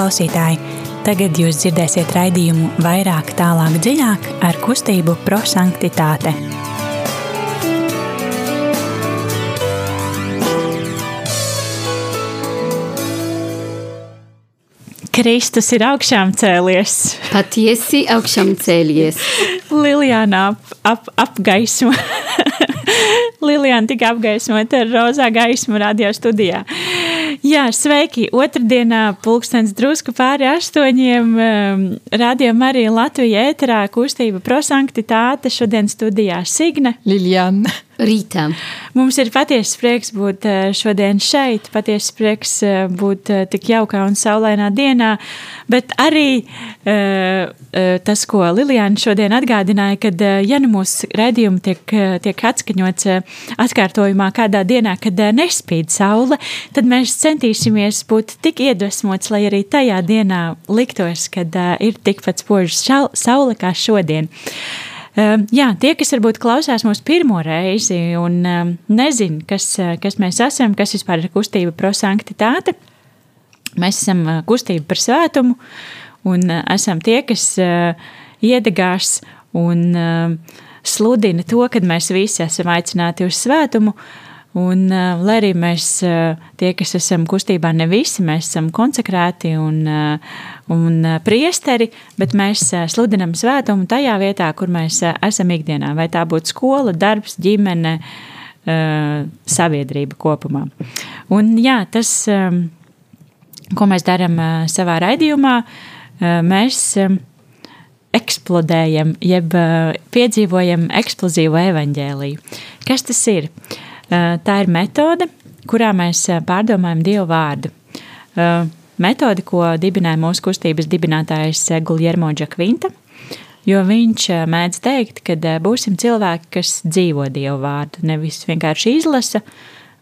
klausītāji! Tagad jūs dzirdēsiet raidījumu vairāk, tālāk, dziļāk ar kustību prosanktitāte. Kristus ir augšām cēlies. Patiesi augšām cēlies. Liljāna ap, ap, apgaismo. Liljāna tika apgaismota ar rozā gaismu radio studijā. Jā, sveiki! Otradienā pulkstens drusku pāri astoņiem um, radio Marija Latvija ēterā kustība prosanktitāte šodien studijā Signe. Liljana. Rītā. Mums ir patiesi prieks būt eh, šodien šeit, patiesi prieks eh, būt eh, tik jaukā un saulainā dienā, bet arī tas, ko Lilijāna šodien atgādināja, kad ja nu mūsu redzījumi tiek, tiek atskaņots atkārtojumā kādā dienā, kad nespīd saule, tad mēs centīsimies būt tik iedvesmots, lai arī tajā dienā liktos, kad ir tikpat spoža saule kā šodien. Ehm, jā, tie, kas varbūt klausās mūsu pirmo reizi un ehm, nezina, kas, eh, kas mēs esam, kas vispār ir kustība prosanktitāte, mēs esam eh, kustība par svētumu un eh, esam tie, kas iedegās un sludina to, ka mēs visi esam aicināti uz svētumu. Un, uh, lai arī mēs, uh, tie, kas esam kustībā, ne visi mēs esam konsekrēti un, uh, un priesteri, bet mēs sludinam svētumu tajā vietā, kur mēs esam ikdienā. Vai tā būtu skola, darbs, ģimene, sabiedrība kopumā. Un, jā, tas, ko mēs darām savā raidījumā, mēs eksplodējam, jeb piedzīvojam eksplozīvu evaņģēliju. Kas tas ir? Uh, Eh, tā ir metode, kurā mēs eh, pārdomājam Dievu vārdu. Eh, metode, ko dibināja mūsu kustības dibinātājs Guljermo Džakvinta, jo viņš mēdz teikt, ka būsim cilvēki, kas dzīvo Dievu vārdu, nevis vienkārši izlasa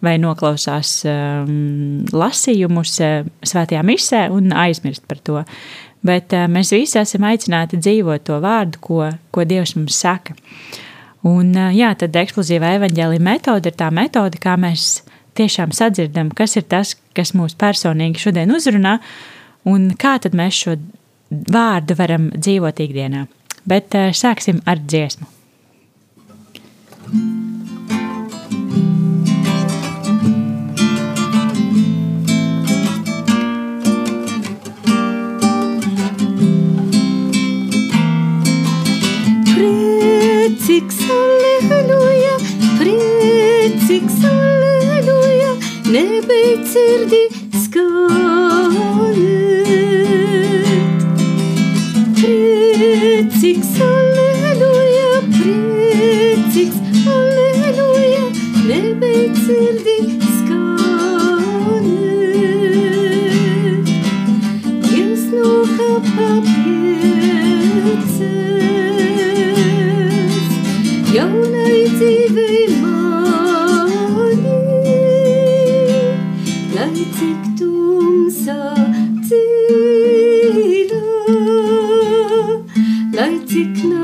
vai noklausās um, lasījumus svētajā misē un aizmirst par to. Bet mēs visi esam aicināti dzīvot to vārdu, ko, ko Dievs mums saka. Uh, Un, jā, tad eksplozīva evaņģēlīja metode ir tā metode, kā mēs tiešām sadzirdam, kas ir tas, kas mūs personīgi šodien uzrunā, un kā tad mēs šo vārdu varam dzīvot ikdienā. Bet sāksim ar dziesmu. Priecīgs, aleluja, priecīgs, aleluja, nebeidz sirdī skanēt. Priecīgs, aleluja, priecīgs, aleluja, nebeidz sirdī lai cik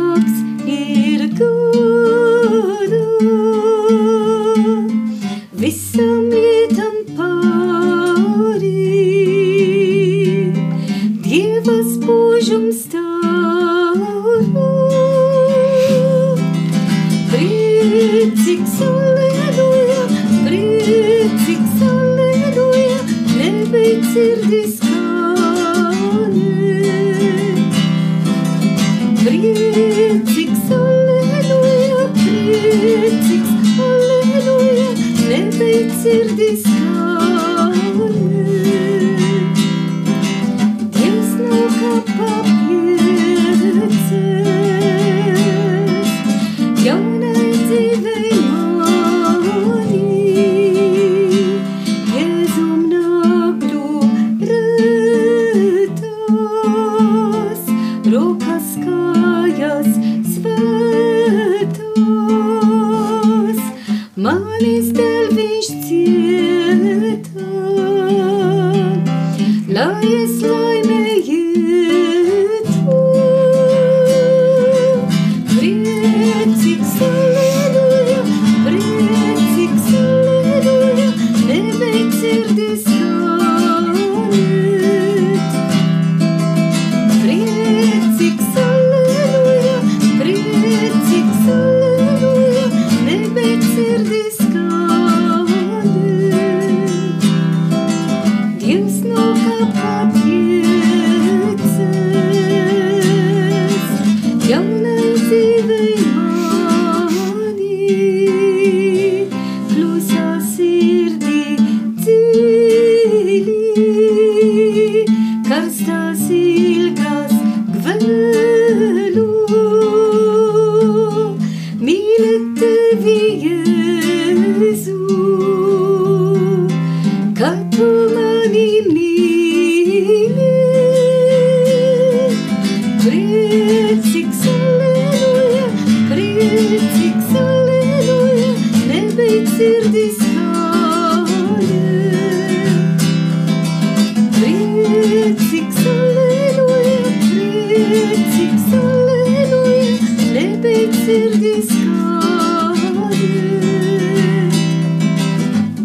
priecīgs, aleluja, nebeidz sirdis kāja.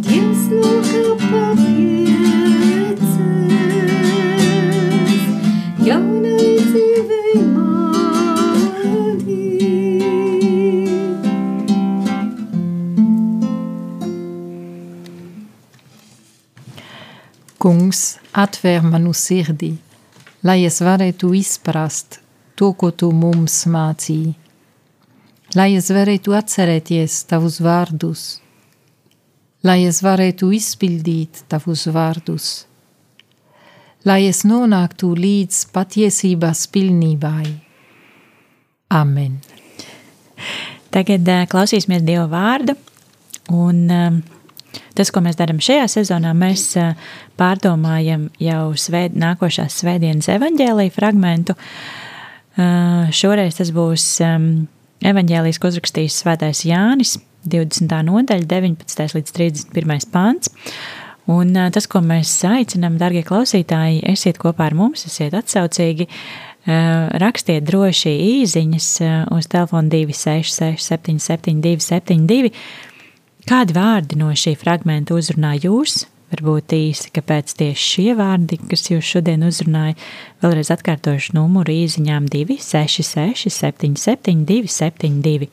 Dievs nokāpa priecēs, jaunai dzīvei mani. Kungs, atver manu sirdī, lai es varētu izprast to, ko tu mums mācīji, lai es varētu atcerēties tavus vārdus, lai es varētu izpildīt tavus vārdus, lai es nonāktu līdz patiesības pilnībai. Amen! Tagad klausīsimies Dieva vārdu. Un, tas, ko mēs darām šajā sezonā, mēs pārdomājam jau svēd, nākošās svētdienas evaņģēlīja fragmentu. Uh, šoreiz tas būs evaņģēlijas, ko uzrakstījis Svētais Jānis, 20. nodaļa, 19. līdz 31. pāns. Un uh, tas, ko mēs aicinām, darbie klausītāji, esiet kopā ar mums, esiet atsaucīgi. Uh, rakstiet droši īsiņas uz telefona 266, 772, 72. Kādi vārdi no šī fragmenta uzrunā jūs? Varbūt īsi, kāpēc tieši šie vārdi, kas jūs šodien uzrunāja, vēlreiz atkārtošu numuru īsiņām 266, 772, 72.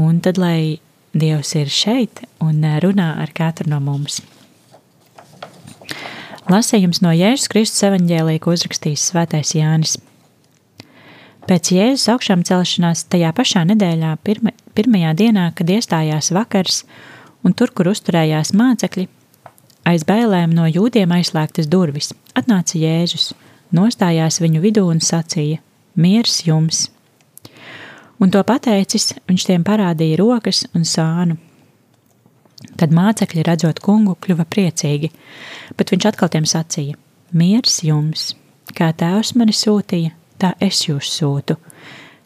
Un tad, lai Dievs ir šeit un runā ar katru no mums. Lasījums no Jēzus Kristus evaņģēlī, ko uzrakstījis Svētais Jānis. Pēc Jēzus augšām celšanās tajā pašā nedēļā, pirma, pirmajā dienā, kad iestājās vakars, un tur, kur uzturējās mācekļi, aiz bailēm no jūdiem aizslēgtas durvis, atnāca Jēzus, nostājās viņu vidū un sacīja: Miers jums! Un to pateicis, viņš tiem parādīja rokas un sānu. Tad mācekļi, redzot kungu, kļuva priecīgi, bet viņš atkal tiem sacīja: Miers jums! Kā tēvs mani sūtīja, tā es jūs sūtu.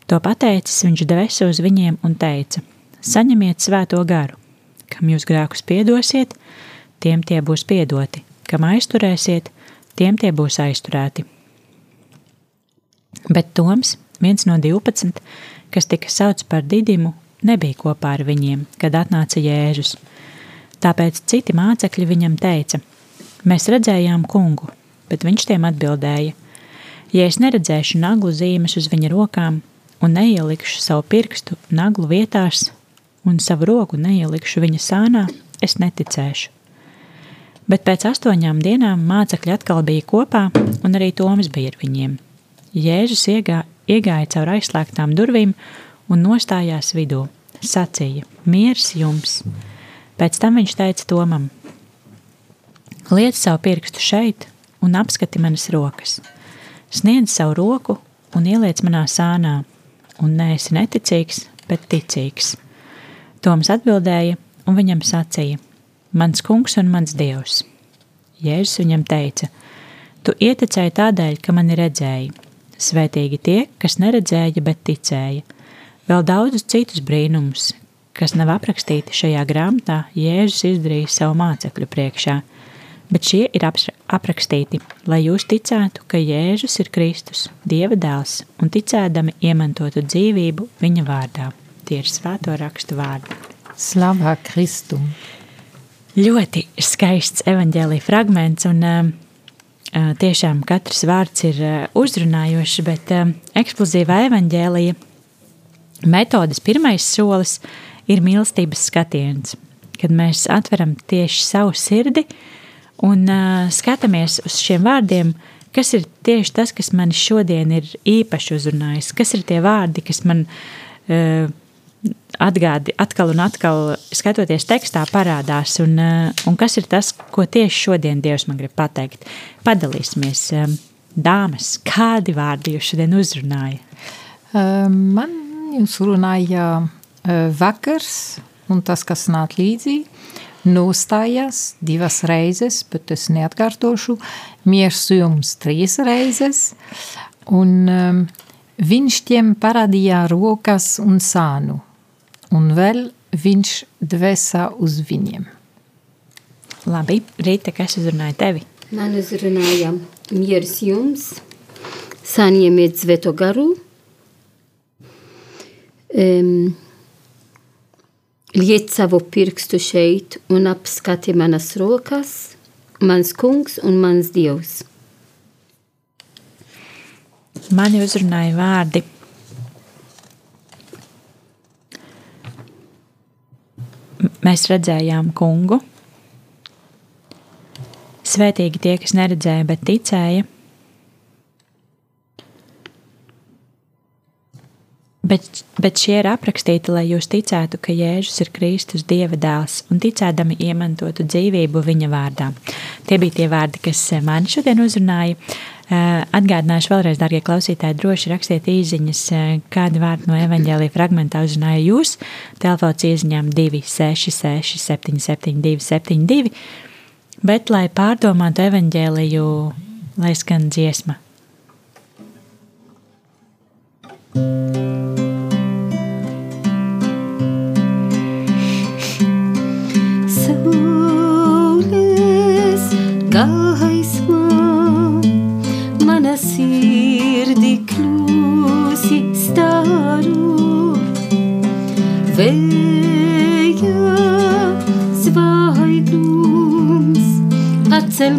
To pateicis, viņš devesa uz viņiem un teica: Saņemiet svēto garu, kam jūs grēkus piedosiet, tiem tie būs piedoti, kam aizturēsiet, tiem tie būs aizturēti. Bet Toms, viens no divpadsmit, kas tika saukts par Didimu, nebija kopā ar viņiem, kad atnāca Jēzus. Tāpēc citi mācekļi viņam teica: Mēs redzējām kungu, bet viņš tiem atbildēja: Ja es neredzēšu naglu zīmes uz viņa rokām un neielikšu savu pirkstu naglu vietās un savu roku neielikšu viņa sānā, es neticēšu. Bet pēc astoņām dienām mācekļi atkal bija kopā, un arī Toms bija ar viņiem. Jēzus iegā, iegāja caur aizslēgtām durvīm un nostājās vidū. Sacīja: Mieres jums! Pēc tam viņš teica Tomam: Liec savu pirkstu šeit un apskati manas rokas. Sniedz savu roku un ieliec manā sānā, un neesi neticīgs, bet ticīgs. Toms atbildēja un viņam sacīja: Mans kungs un mans dievs. Jēzus viņam teica: Tu ieticēji tādēļ, ka mani redzēji. Svētīgi tie, kas neredzēja, bet ticēja. Vēl daudzus citus brīnumus, kas nav aprakstīti šajā grāmatā, Jēzus izdarīja savu mācekļu priekšā, bet šie ir aprakstīti, lai jūs ticētu, ka Jēzus ir Kristus, Dieva dēls, un ticēdami iemantotu dzīvību viņa vārdā. Tie ir svēto rakstu vārdi. Slavā Kristum! Ļoti skaists evaņģēlīja fragments, un uh, tiešām katrs vārds ir uh, uzrunājošs, bet uh, eksplozīvā evaņģēlīja metodas pirmais solis ir mīlestības skatiens, kad mēs atveram tieši savu sirdi un uh, skatāmies uz šiem vārdiem, kas ir tieši tas, kas man šodien ir īpaši uzrunājis, kas ir tie vārdi, kas man uh, atgādi atkal un atkal, skatoties tekstā, parādās. Un, un kas ir tas, ko tieši šodien Dievs man grib pateikt? Padalīsimies. dāmas, kādi vārdi jūs šodien uzrunāja? Uh, Man jūs runāja vakars, un tas, kas nāk līdzi, nostājās divas reizes, bet es neatkārtošu, miers jums trīs reizes, un viņš tiem parādīja rokas un sānu, un vēl viņš dvēsā uz viņiem. Labi, Rīta, kas uzrunāja tevi? Man uzrunāja miers jums, saņemiet svēto garu, um, liet savu pirkstu šeit un apskati manas rokas, mans kungs un mans dievs. Mani uzrunāja vārdi. Mēs redzējām kungu. Svētīgi tie, kas neredzēja, bet ticēja. Bet, bet šie ir aprakstīti, lai jūs ticētu, ka Jēzus ir Kristus Dieva dēls un ticēdami iemantotu dzīvību viņa vārdā. Tie bija tie vārdi, kas man šodien uzrunāja. Eh, Atgādināšu vēlreiz, darbie klausītāji, droši rakstiet īsiņas, kādi vārdi no evanģēlīja fragmentā uzrunāja jūs. Telefons īsiņām 266, 772, 72. Bet, lai pārdomātu evanģēliju, lai skan dziesma. Saules gaismā sirdi klusi staru. Vēja zvaigznums atcel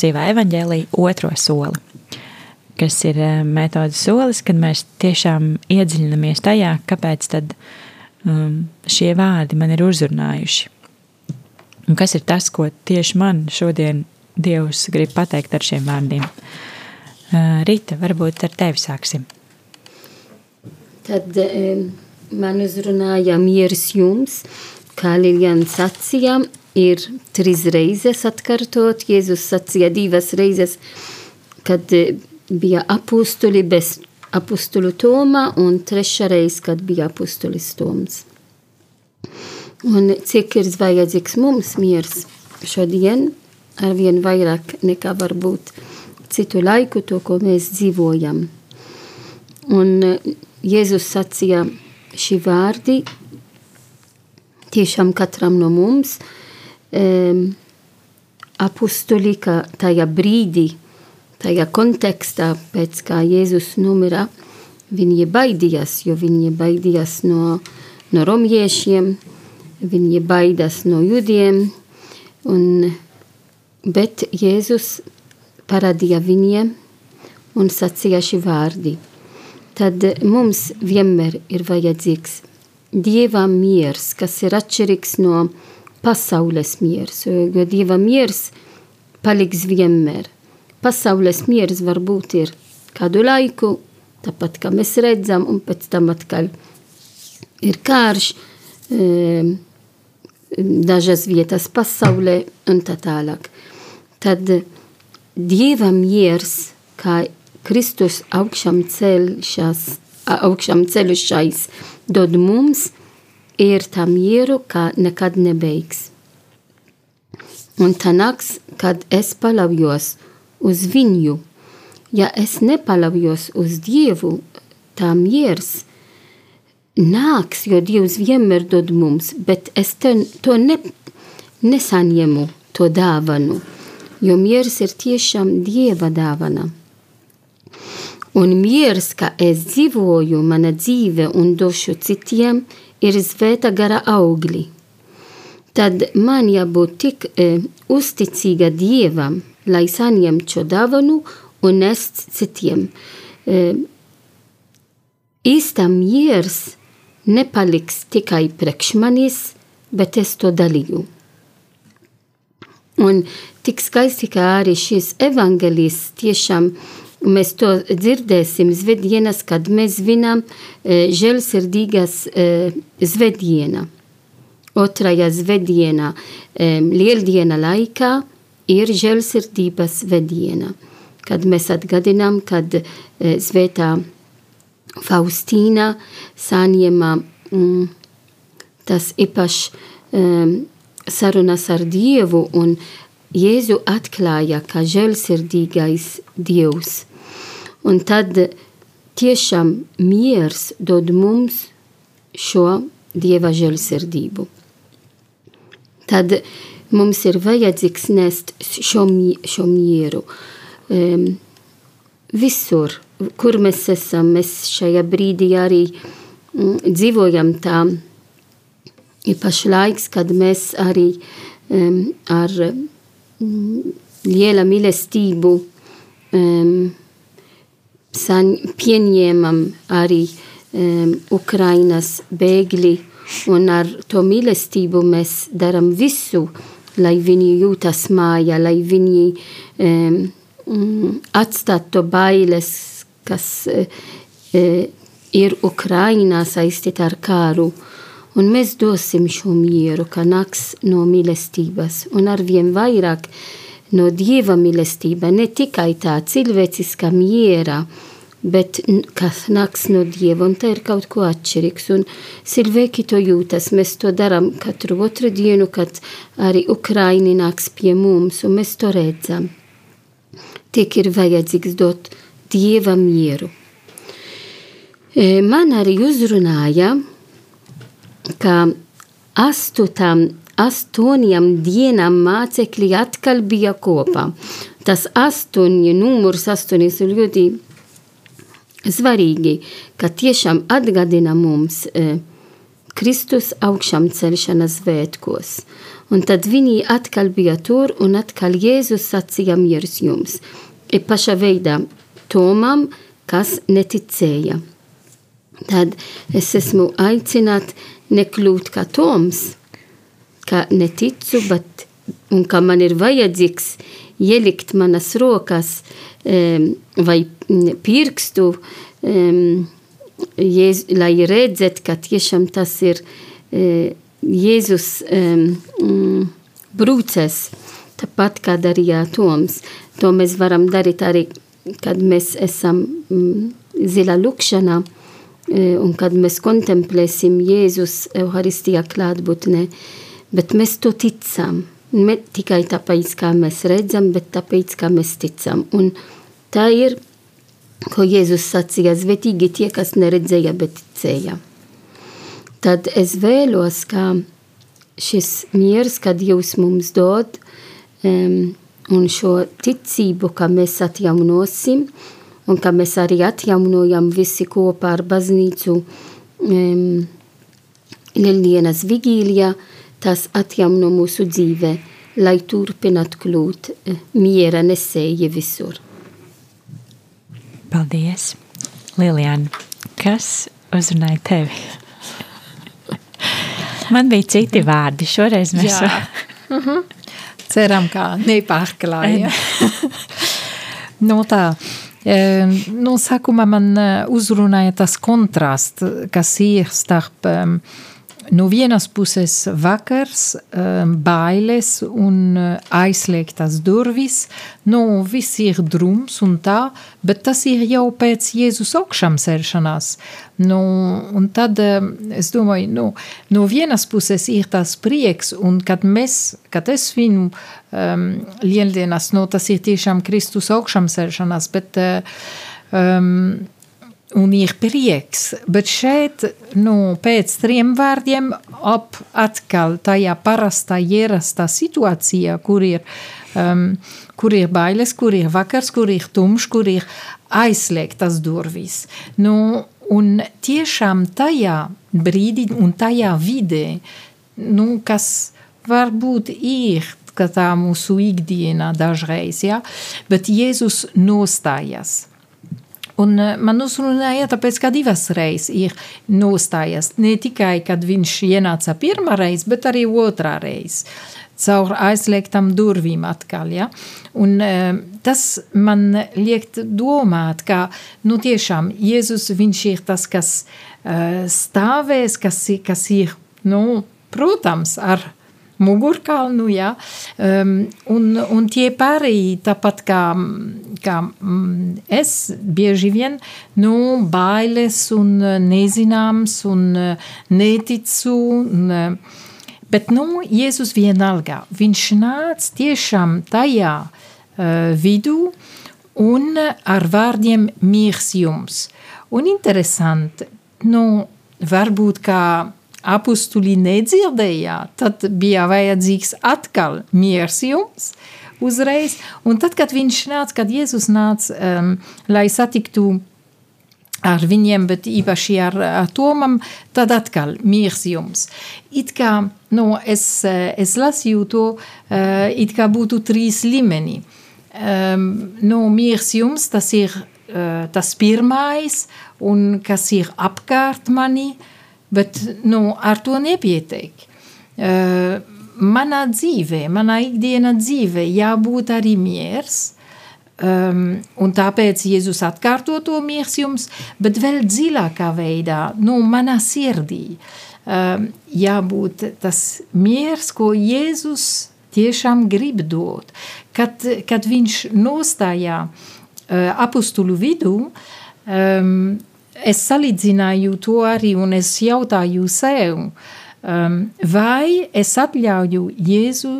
eksplozīvā evaņģēlīja otro soli, kas ir eh, metodas solis, kad mēs tiešām iedziļinamies tajā, kāpēc tad um, šie vārdi man ir uzrunājuši. Un kas ir tas, ko tieši man šodien Dievs grib pateikt ar šiem vārdiem? Eh, Rīta, varbūt ar tevi sāksim. Tad um, man uzrunāja miers jums, kā Liljana sacīja, ir trīs reizes atkārtot. Jēzus sacīja divas reizes, kad bija apustuli bez apustulu Toma, un trešā reize, kad bija apustulis Toms. Un cik ir vajadzīgs mums miers šodien, arvien vairāk nekā varbūt citu laiku, to, ko mēs dzīvojam. Un eh, Jēzus sacīja šī vārdi tiešām katram no mums um, apustuli, ka tajā brīdī, tajā kontekstā, pēc kā Jēzus numira, viņi baidījās, jo viņi baidījās no, no romiešiem, viņi baidās no judiem, un, bet Jēzus parādīja viņiem un sacīja šī vārdi. Tad mums vienmēr ir vajadzīgs Dieva miers, kas ir atšķirīgs no pasaules miers, jo Dieva miers paliks vienmēr. Pasaules miers varbūt ir kādu laiku, tāpat kā mēs redzam, un pēc tam atkal ir karš, e, dažas vietas pasaulē un tā tālāk. Tad Dieva miers, kā Kristus augšām celšas, augšām celušais, dod mums, ir tā mieru, kā nekad nebeigs. Un tā nāks, kad es paļaujos uz viņu. Ja es nepaļaujos uz Dievu, tā miers nāks, jo Dievs vienmēr dod mums, bet es te, to ne, nesaņemu, to dāvanu, jo miers ir tiešām Dieva dāvana. Un miers, ka es dzīvoju, mana dzīve un došu citiem, ir svēta gara augļi. Tad man jābūt tik e, uzticīga Dievam, lai saņemtu šo dāvanu un nest citiem. E, īsta miers nepaliks tikai priekš manis, bet es to dalīju. Un tik skaisti, kā arī šis evangelis tiešām mēs to dzirdēsim svētdienas, kad mēs vinam e, žēlsirdīgas e, svētdiena. Otrajā svētdienā, e, lieldiena laikā, ir žēlsirdības svētdiena, kad mēs atgadinām, kad e, svētā Faustīna saņēma mm, tas īpašs um, sarunas ar Dievu un Jēzu atklāja kā žēlsirdīgais Dievs. Un tad tiešām miers dod mums šo Dieva žēlsirdību. Tad mums ir vajadzīgs nest šo, šo mieru um, visur, kur mēs esam. Mēs šajā brīdī arī mm, dzīvojam tā īpaši laiks, kad mēs arī um, ar mm, liela mīlestību um, san, pieņēmam arī um, Ukrainas bēgļi, un ar to mīlestību mēs darām visu, lai viņi jūtas mājā, lai viņi um, atstātu bailes, kas e, ir Ukrainā saistīta ar kāru. Un mēs dosim šo mieru, ka nāks no mīlestības, un arvien vairāk no dieva mīlestība, ne tikai tā cilvēciskā miera, bet kas nāks no dieva, un tā ir kaut ko atšķirīgs. Un cilvēki to jūtas, mēs to darām katru otru dienu, kad arī Ukraini nāks pie mums, un mēs to redzam. Tiek ir vajadzīgs dot dieva mieru. E, man arī uzrunāja, ka astotām, astoņām dienām mācekļi atkal bija kopā. Tas astoņi, numurs astoņas ir ļoti svarīgi, ka tiešām atgādina mums e, Kristus augšām celšanas svētkos. Un tad viņi atkal bija tur, un atkal Jēzus sacīja miers jums. Ir paša veidā Tomam, kas neticēja. Tad es esmu aicināts nekļūt kā Toms, ka neticu, bet un ka man ir vajadzīgs ielikt manas rokas um, vai pirkstu, um, Jēz, lai redzētu, ka tiešām tas ir uh, Jēzus um, um, brūces, tāpat kā darīja Toms. To mēs varam darīt arī kad mēs esam mm, zila lūkšanā e, un kad mēs kontemplēsim Jēzus Euharistijā klātbūtnē, bet mēs to ticam. Ne tikai tāpēc, kā mēs redzam, bet tāpēc, kā mēs ticam. Un tā ir, ko Jēzus sacīja, svetīgi tie, kas neredzēja, bet ticēja. Tad es vēlos, ka šis miers, kad jūs mums dod, Um, un šo ticību, ka mēs atjaunosim, un ka mēs arī atjaunojam visi kopā ar baznīcu um, Lieldienas vigīlijā, tas atjauno mūsu dzīvē, lai turpināt kļūt eh, miera nesēji visur. Paldies! Lilijāna, kas uzrunāja tevi? Man bija citi vārdi. Šoreiz mēs Jā. Ceram, ka nepārklāja. nu tā, e, nu sākumā man e, uzrunāja tas kontrasts, kas ir starp um, no vienas puses vakars, um, bailes un uh, aizliegtas durvis, nu viss ir drums un tā, bet tas ir jau pēc Jēzus augšām celšanās. Nu, un tad um, es domāju, nu, no vienas puses ir tas prieks, un kad mēs, kad es viņu um, lieldienas, nu, tas ir tiešām Kristus augšām celšanās, bet um, un ir prieks, bet šeit, nu, pēc trim vārdiem, ap atkal tajā parastā, ierastā situācijā, kur ir, um, kur ir bailes, kur ir vakars, kur ir tumšs, kur ir aizslēgtas durvis. Nu, un tiešām tajā brīdī un tajā vidē, nu, kas varbūt ir, tā mūsu ikdienā dažreiz, ja, bet Jēzus nostājas Un eh, man uzrunāja, tāpēc, ka divas reizes ir nostājies. Ne tikai, kad viņš ienāca pirmā reize, bet arī otrā reize. Caur aizliegtām durvīm atkal. Ja? Un, uh, tas man liek domāt, ka nu, tiešām Jēzus ir tas, kas uh, stāvēs, kas, kas ir, nu, protams, ar mugurkaulu. Ja? Um, un, un tie pārējie, tāpat kā, kā mm, es, bieži vien nu, bailes un nezināms un neticu. Un, bet nu, Jēzus vienalga, viņš nāca tiešām tajā uh, vidū un ar vārdiem miers jums. Un interesanti, nu, varbūt kā apstuļi nedzirdējāt, tad bija vajadzīgs atkal miers jums uzreiz. Un tad, kad viņš nāca, kad Jēzus nāca, um, lai satiktu ar viņiem, bet īpaši ar, ar Tomam, tad atkal miers jums. It kā, nu, es, es lasīju to, uh, it kā būtu trīs līmeni. Um, nu, miers jums, tas ir uh, tas pirmais, un kas ir apkārt mani, uh, Bet nu, ar to nepietiek. Uh, manā dzīvē, manā ikdienas dzīvē jābūt arī miers. Um, un tāpēc Jēzus atkārto to miers jums, bet vēl dziļākā veidā, nu, manā sirdī, um, jābūt tas miers, ko Jēzus tiešām grib dot. Kad, kad viņš nostājā uh, apustulu vidū, um, es salīdzināju to arī un es jautāju sev, um, vai es atļauju Jēzu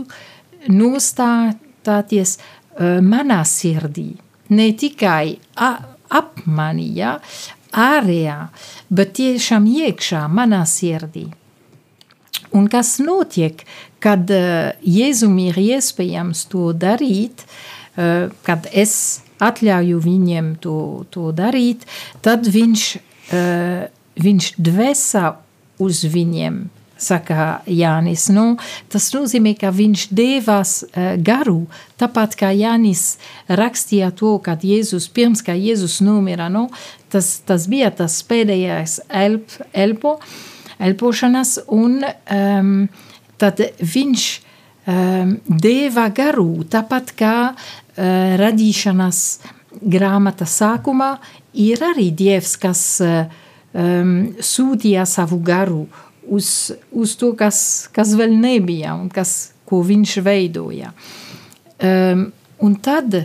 nostāties uh, manā sirdī, ne tikai ap mani, ja, ārējā, bet tiešām iekšā manā sirdī. Un kas notiek, kad uh, Jēzum ir iespējams to darīt, uh, kad es atļauju viņiem to, to darīt, tad viņš, uh, viņš dvēsā uz viņiem. Saka Jānis, nu, tas nozīmē, ka viņš devās uh, garu, tāpat kā Jānis rakstīja to, kad Jēzus, pirms kā Jēzus nomira, nu, tas, tas bija tas pēdējais elp, elpo, elpošanas, un um, tad viņš um, deva garu, tāpat kā Eh, radīšanas grāmata sākumā ir arī dievs, kas um, sūtīja savu garu uz, uz to, kas, kas vēl nebija un kas, ko viņš veidoja. Um, un tad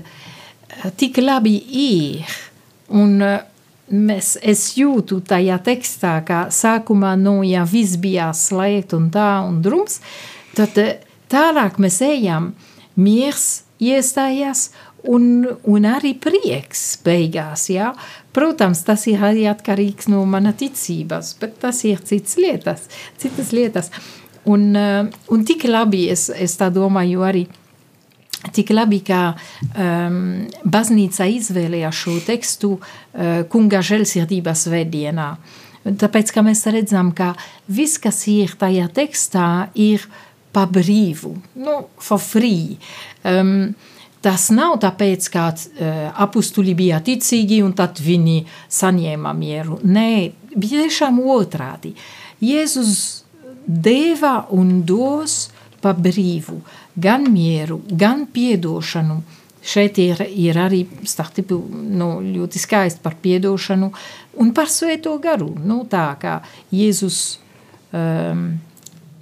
tik labi ir, un mēs, es jūtu tajā tekstā, ka sākumā, nu, ja viss bija slēgt un tā un drums, tad tālāk mēs ejam miers, iestājās, un, un arī prieks beigās. Ja? Protams, tas ir arī atkarīgs no mana ticības, bet tas ir citas lietas. Citas lietas. Un, eh, un tik labi es, es tā domāju arī tik labi, ka um, baznīca izvēlējās šo tekstu uh, kunga žēlsirdības vedienā. Tāpēc, ka mēs redzam, ka viss, kas ir tajā tekstā, ir pa brīvu, nu, for free. Um, Tas nav tāpēc, ka uh, apstuļi bija ticīgi un tad viņi saņēma mieru. Nē, bija tiešām otrādi. Jēzus deva un dos pa brīvu gan mieru, gan piedošanu. Šeit ir, ir arī startipu, nu, ļoti skaisti par piedošanu un par svēto garu. Nu, tā kā Jēzus um,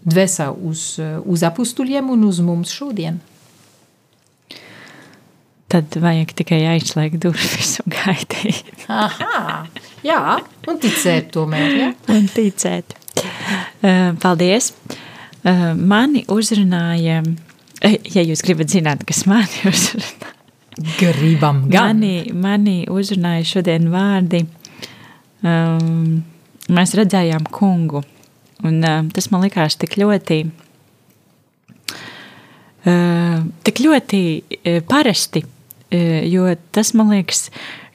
dvēsā uz, uz apustuļiem un uz mums šodien. Tad vajag tikai aizslēgt durvis un gaidīt. Aha, jā, un ticēt tomēr, ja? Un ticēt. Uh, paldies! Uh, mani uzrunāja ja jūs gribat zināt, kas mani uzrunā, gribam gan. Mani, mani uzrunāja šodien vārdi. Um, mēs redzējām kungu, un tas man likās tik ļoti, tik ļoti parasti, jo tas man liekas,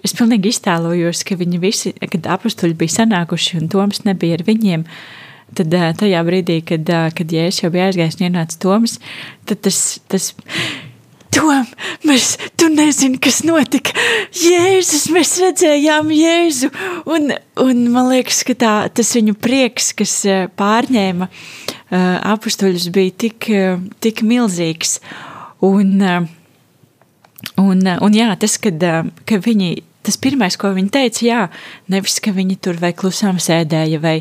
es pilnīgi iztēlojos, ka viņi visi, kad apustuļi bija sanākuši un Toms nebija ar viņiem, Tad tajā brīdī, kad, kad Jēzus jau bija aizgājis un ienāca Toms, tad tas, tas Tom, mēs, tu nezini, kas notika. Jēzus, mēs redzējām Jēzu. Un, un man liekas, ka tā, tas viņu prieks, kas pārņēma apustuļus, bija tik, tik milzīgs. Un, un, un jā, tas, kad, ka viņi tas pirmais, ko viņi teica, jā, nevis, ka viņi tur vai klusām sēdēja, vai,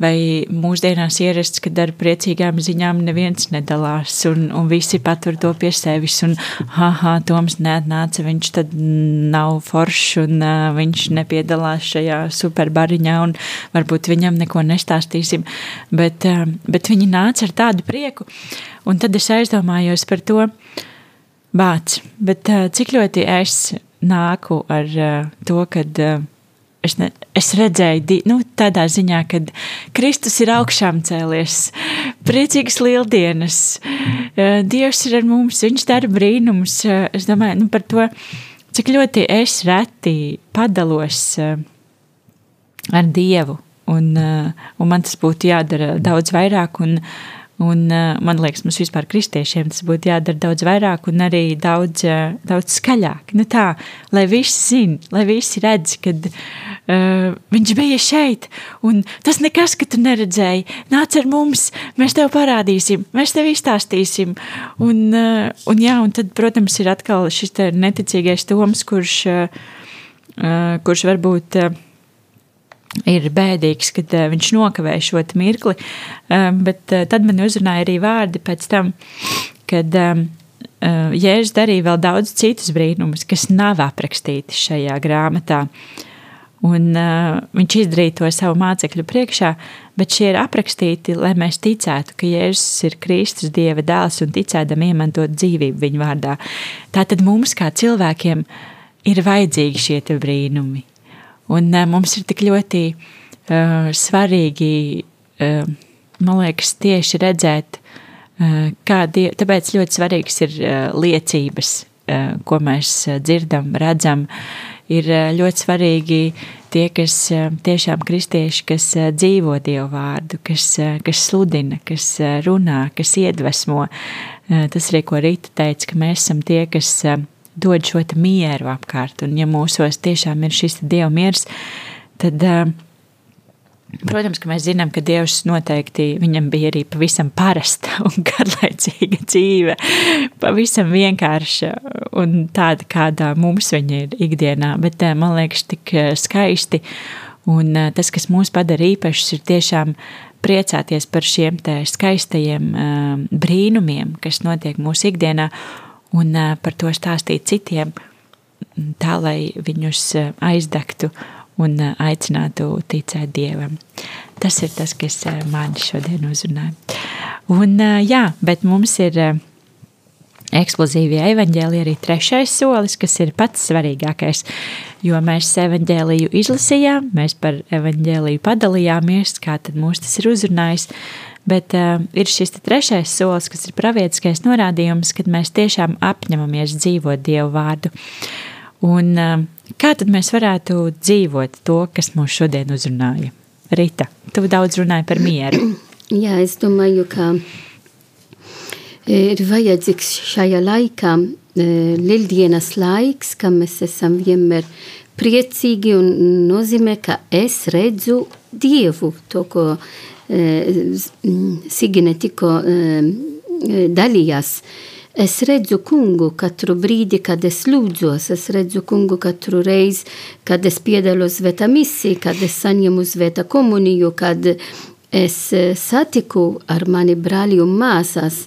vai mūsdienās ierasts, ka ar priecīgām ziņām neviens nedalās, un, un visi patur to pie sevis, un, haha, Toms neatnāca, viņš tad nav foršs, un uh, viņš nepiedalās šajā superbariņā, un varbūt viņam neko nestāstīsim, bet, uh, bet viņi nāca ar tādu prieku, un tad es aizdomājos par to, Bāc, bet uh, cik ļoti es nāku ar uh, to, ka uh, es, ne, es redzēju, di, nu, tādā ziņā, ka Kristus ir augšām cēlies, priecīgas lieldienas, uh, Dievs ir ar mums, viņš dara brīnums. Uh, es domāju nu, par to, cik ļoti es reti padalos uh, ar Dievu. Un, uh, un man tas būtu jādara daudz vairāk, un, Un, uh, man liekas, mums vispār kristiešiem tas būtu jādara daudz vairāk un arī daudz, uh, daudz skaļāk. Nu tā, lai visi zina, lai visi redz, kad uh, viņš bija šeit. Un tas nekas, ka tu neredzēji. Nāc ar mums, mēs tev parādīsim, mēs tev izstāstīsim. Un, uh, un, jā, un tad, protams, ir atkal šis neticīgais Toms, kurš, uh, kurš varbūt. Uh, ir bēdīgs, kad uh, viņš nokavēja šo mirkli. Um, bet uh, tad man uzrunāja arī vārdi pēc tam, kad Jēzus darīja vēl daudz citus brīnumus, kas nav aprakstīti šajā grāmatā. Un, uh, viņš izdarīja to savu mācekļu priekšā, bet šie ir aprakstīti, lai mēs ticētu, ka Jēzus ir Kristus, Dieva dēls un ticēdam iemantot dzīvību viņa vārdā. Tātad mums, kā cilvēkiem, ir vajadzīgi šie brīnumi Un uh, mums ir tik ļoti uh, svarīgi, uh, man liekas, tieši redzēt, uh, kādi, tāpēc ļoti svarīgs ir uh, liecības, uh, ko mēs dzirdam, redzam. Ir uh, ļoti svarīgi tie, kas uh, tiešām kristieši, kas uh, dzīvo Dievu vārdu, kas, uh, kas sludina, kas uh, runā, kas iedvesmo. Uh, tas arī, ko Rīta teica, ka mēs esam tie, kas uh, dod šo mieru apkārt. Un, ja mūsos tiešām ir šis dieva miers, tad, eh, protams, ka mēs zinām, ka Dievs noteikti viņam bija arī pavisam parasta un garlaicīga dzīve, pavisam vienkārša un tāda, kādā mums viņa ir ikdienā. Bet eh, man liekas, tik eh, skaisti. Un tas, kas mūs padara īpašus, ir tiešām priecāties par šiem skaistajiem brīnumiem, kas notiek mūsu ikdienā un par to stāstīt citiem, tā lai viņus aizdegtu un aicinātu ticēt Dievam. Tas ir tas, kas man šodien uzrunāja. Un, jā, bet mums ir eksplozīvie evaņģēlī arī trešais solis, kas ir pats svarīgākais, jo mēs evaņģēliju izlasījām, mēs par evaņģēliju padalījāmies, kā tad mūs tas ir uzrunājis, bet uh, ir šis trešais solis, kas ir pravietiskais norādījums, kad mēs tiešām apņemamies dzīvot Dievu vārdu. Un, uh, kā tad mēs varētu dzīvot to, kas mūs šodien uzrunāja? Rita, tu daudz runāji par mieru. Jā, es domāju, ka ir vajadzīgs šajā laikā lieldienas laiks, ka mēs esam vienmēr priecīgi un nozīmē, ka es redzu Dievu, to, ko Sigine tikko dalījās. Es redzu kungu katru brīdi, kad es lūdzos, es redzu kungu katru reizi, kad es piedalos svētā misija, kad es saņemu svētā komuniju, kad es satiku ar mani brāli un māsas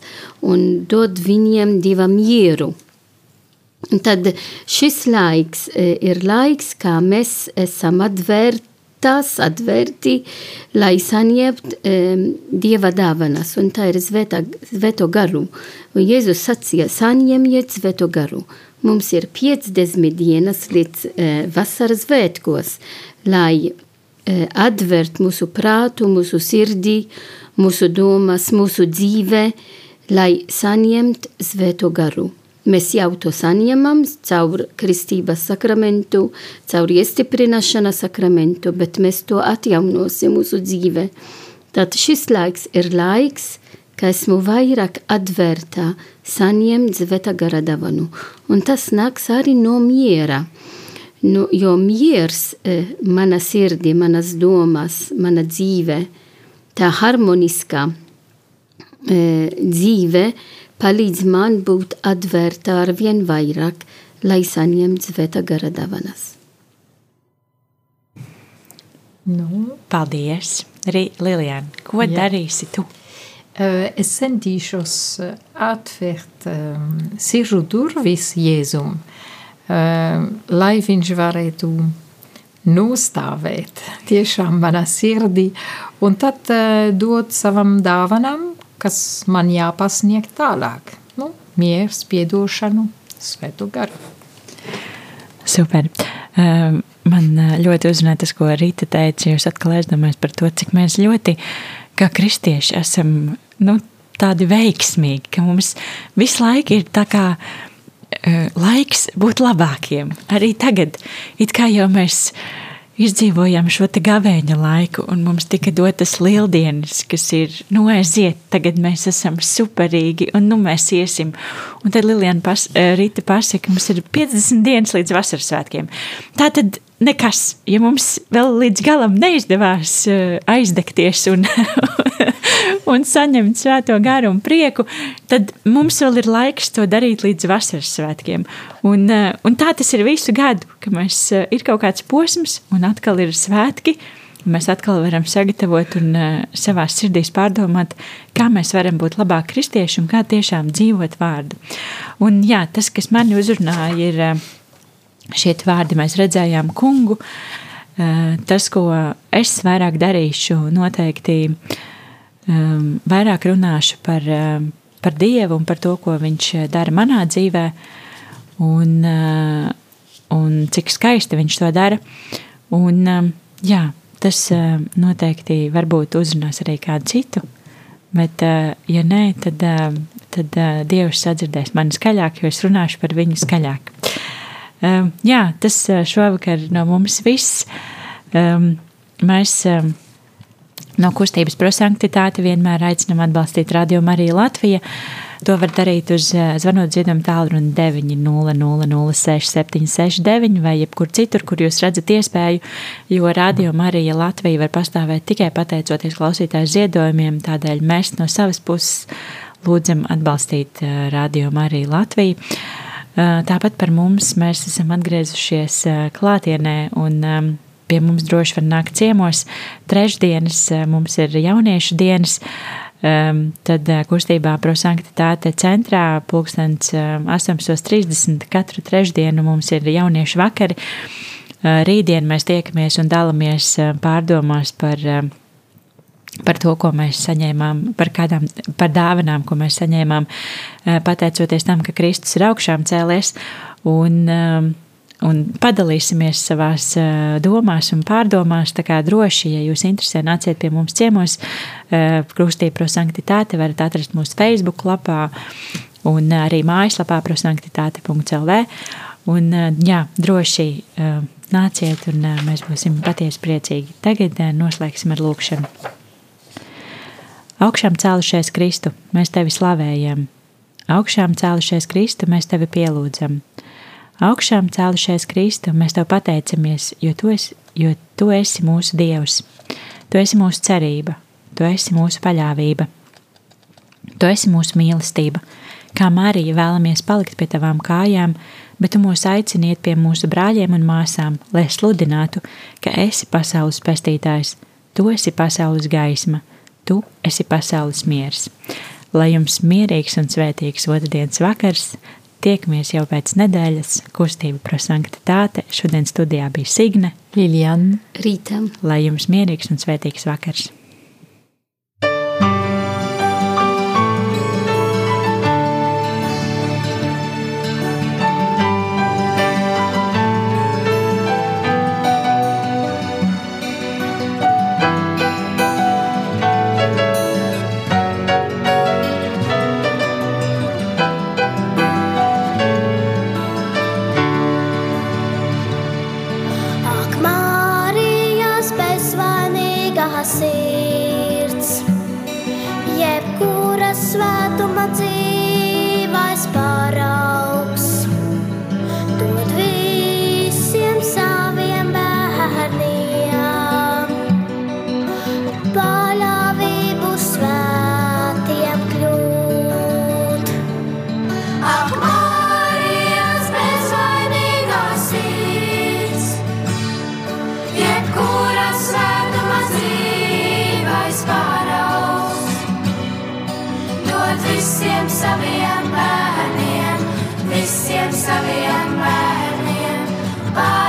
un dod viņiem divu mieru. Tad šis laiks ir laiks, kā mēs esam atvērtas, atvērti, lai saņemt um, Dieva dāvanas, un tā ir svētā, svēto garu. Un Jēzus sacīja, saņemiet svēto garu. Mums ir 50 dienas līdz uh, vasaras svētkos, lai uh, atvērt mūsu prātu, mūsu sirdī, mūsu domas, mūsu dzīve, lai saņemt svēto garu. Mēs jau to saņemam caur kristības sakramentu, caur iestiprināšanas sakramentu, bet mēs to atjaunosim mūsu dzīve. Tad šis laiks ir laiks, ka esmu vairāk atvērta saņemt zveta gara davanu. Un tas nāks arī no miera. Nu, jo miers, eh, mana sirdi, manas domas, mana dzīve, tā harmoniskā eh, dzīve, palīdz man būt atvērta ar vien vairāk, lai saņemtu svēta gara dāvanas. Nu. Paldies! Arī Lilijāna, ko Jā. darīsi tu? Es centīšos atvērt um, sižu durvis Jēzum, um, lai viņš varētu nostāvēt tiešām manā sirdī un tad uh, dot savam dāvanam kas man jāpasniegt tālāk. Nu, mieru, piedošanu, svētu garu. Super. Um, man ļoti uzrunāja tas, ko Rīta teica. Jūs atkal aizdomājaties par to, cik mēs ļoti, kā kristieši, esam nu, tādi veiksmīgi, ka mums visu laiku ir tā kā uh, laiks būt labākiem. Arī tagad, it kā jau mēs mēs izdzīvojām šo gavēņa laiku, un mums tika dotas lieldienas, kas ir, nu, aiziet, tagad mēs esam superīgi, un nu mēs iesim. Un tad Liliana pas, eh, Rīta pasaka, mums ir 50 dienas līdz vasaras svētkiem. Tā tad nekas, ja mums vēl līdz galam neizdevās eh, aizdegties un, un saņemt svēto garu un prieku, tad mums vēl ir laiks to darīt līdz vasaras svētkiem. Un, eh, un tā tas ir visu gadu, ka mēs eh, ir kaut kāds posms un atkal ir svētki. Mēs atkal varam sagatavot un uh, savā sirdī pārdomāt, kā mēs varam būt labāki kristieši un kā tiešām dzīvot vārdu. Un jā, tas, kas man uzrunāja, ir uh, šie vārdi mēs redzējām kungu. Eh, tas, ko es vairāk darīšu, noteikti ehm, vairāk runāšu par, ehm, par Dievu un par to, ko Viņš dara manā dzīvē, un, eh, un cik skaisti Viņš to dara. Un, ehm, jā, tas noteikti varbūt uzrunās arī kādu citu, bet, eh, ja nē, tad, tad Dievs sadzirdēs mani skaļāk, jo es runāšu par viņu skaļāk. Um, jā, tas uh, šovakar no mums viss. Um, mēs um, no kustības prosanktitāte vienmēr aicinām atbalstīt Radio Mariju Latviju. To var darīt uz uh, zvanot ziedojumu tālruni 900-06-769 vai jebkur citur, kur jūs redzat iespēju, jo Radio Marija Latvija var pastāvēt tikai pateicoties klausītāju ziedojumiem, tādēļ mēs no savas puses lūdzam atbalstīt uh, Radio Mariju Latviju. Tāpat par mums mēs esam atgriezušies klātienē un pie mums droši var nākt ciemos. Trešdienas mums ir jauniešu dienas, tad kustībā prosanktitāte centrā pulkstens 8.30 katru trešdienu mums ir jauniešu vakari. Rītdien mēs tiekamies un dalamies pārdomās par par to, ko mēs saņēmām, par kādām par dāvanām, ko mēs saņēmām, eh, pateicoties tam, ka Kristus ir augšām cēlies. Un, eh, un padalīsimies savās domās un pārdomās. Tā kā droši, ja jūs interesē, nāciet pie mums ciemos. Krustīja prosanktitāte varat atrast mūsu Facebook lapā un arī mājaslapā prosanktitāte.lv. Un jā, droši nāciet un mēs būsim patiesi priecīgi. Tagad noslēgsim ar lūkšanu. Augšām cēlušies Kristu, mēs tevi slavējam. Augšām cēlušies Kristu, mēs tevi pielūdzam augšām cēlušies Kristu, mēs tev pateicamies, jo tu, esi, jo tu esi mūsu Dievs. Tu esi mūsu cerība, tu esi mūsu paļāvība, tu esi mūsu mīlestība. Kā Marija vēlamies palikt pie tavām kājām, bet tu mūs aiciniet pie mūsu brāļiem un māsām, lai sludinātu, ka esi pasaules pestītājs, tu esi pasaules gaisma, tu esi pasaules miers. Lai jums mierīgs un svētīgs otrdienas vakars, Tiekamies jau pēc nedēļas. Kustība par sanktitāte. Šodien studijā bija Signe, Liljana, Rītam. Lai jums mierīgs un svētīgs vakars! saviem bērniem, visiem saviem bērniem. Pār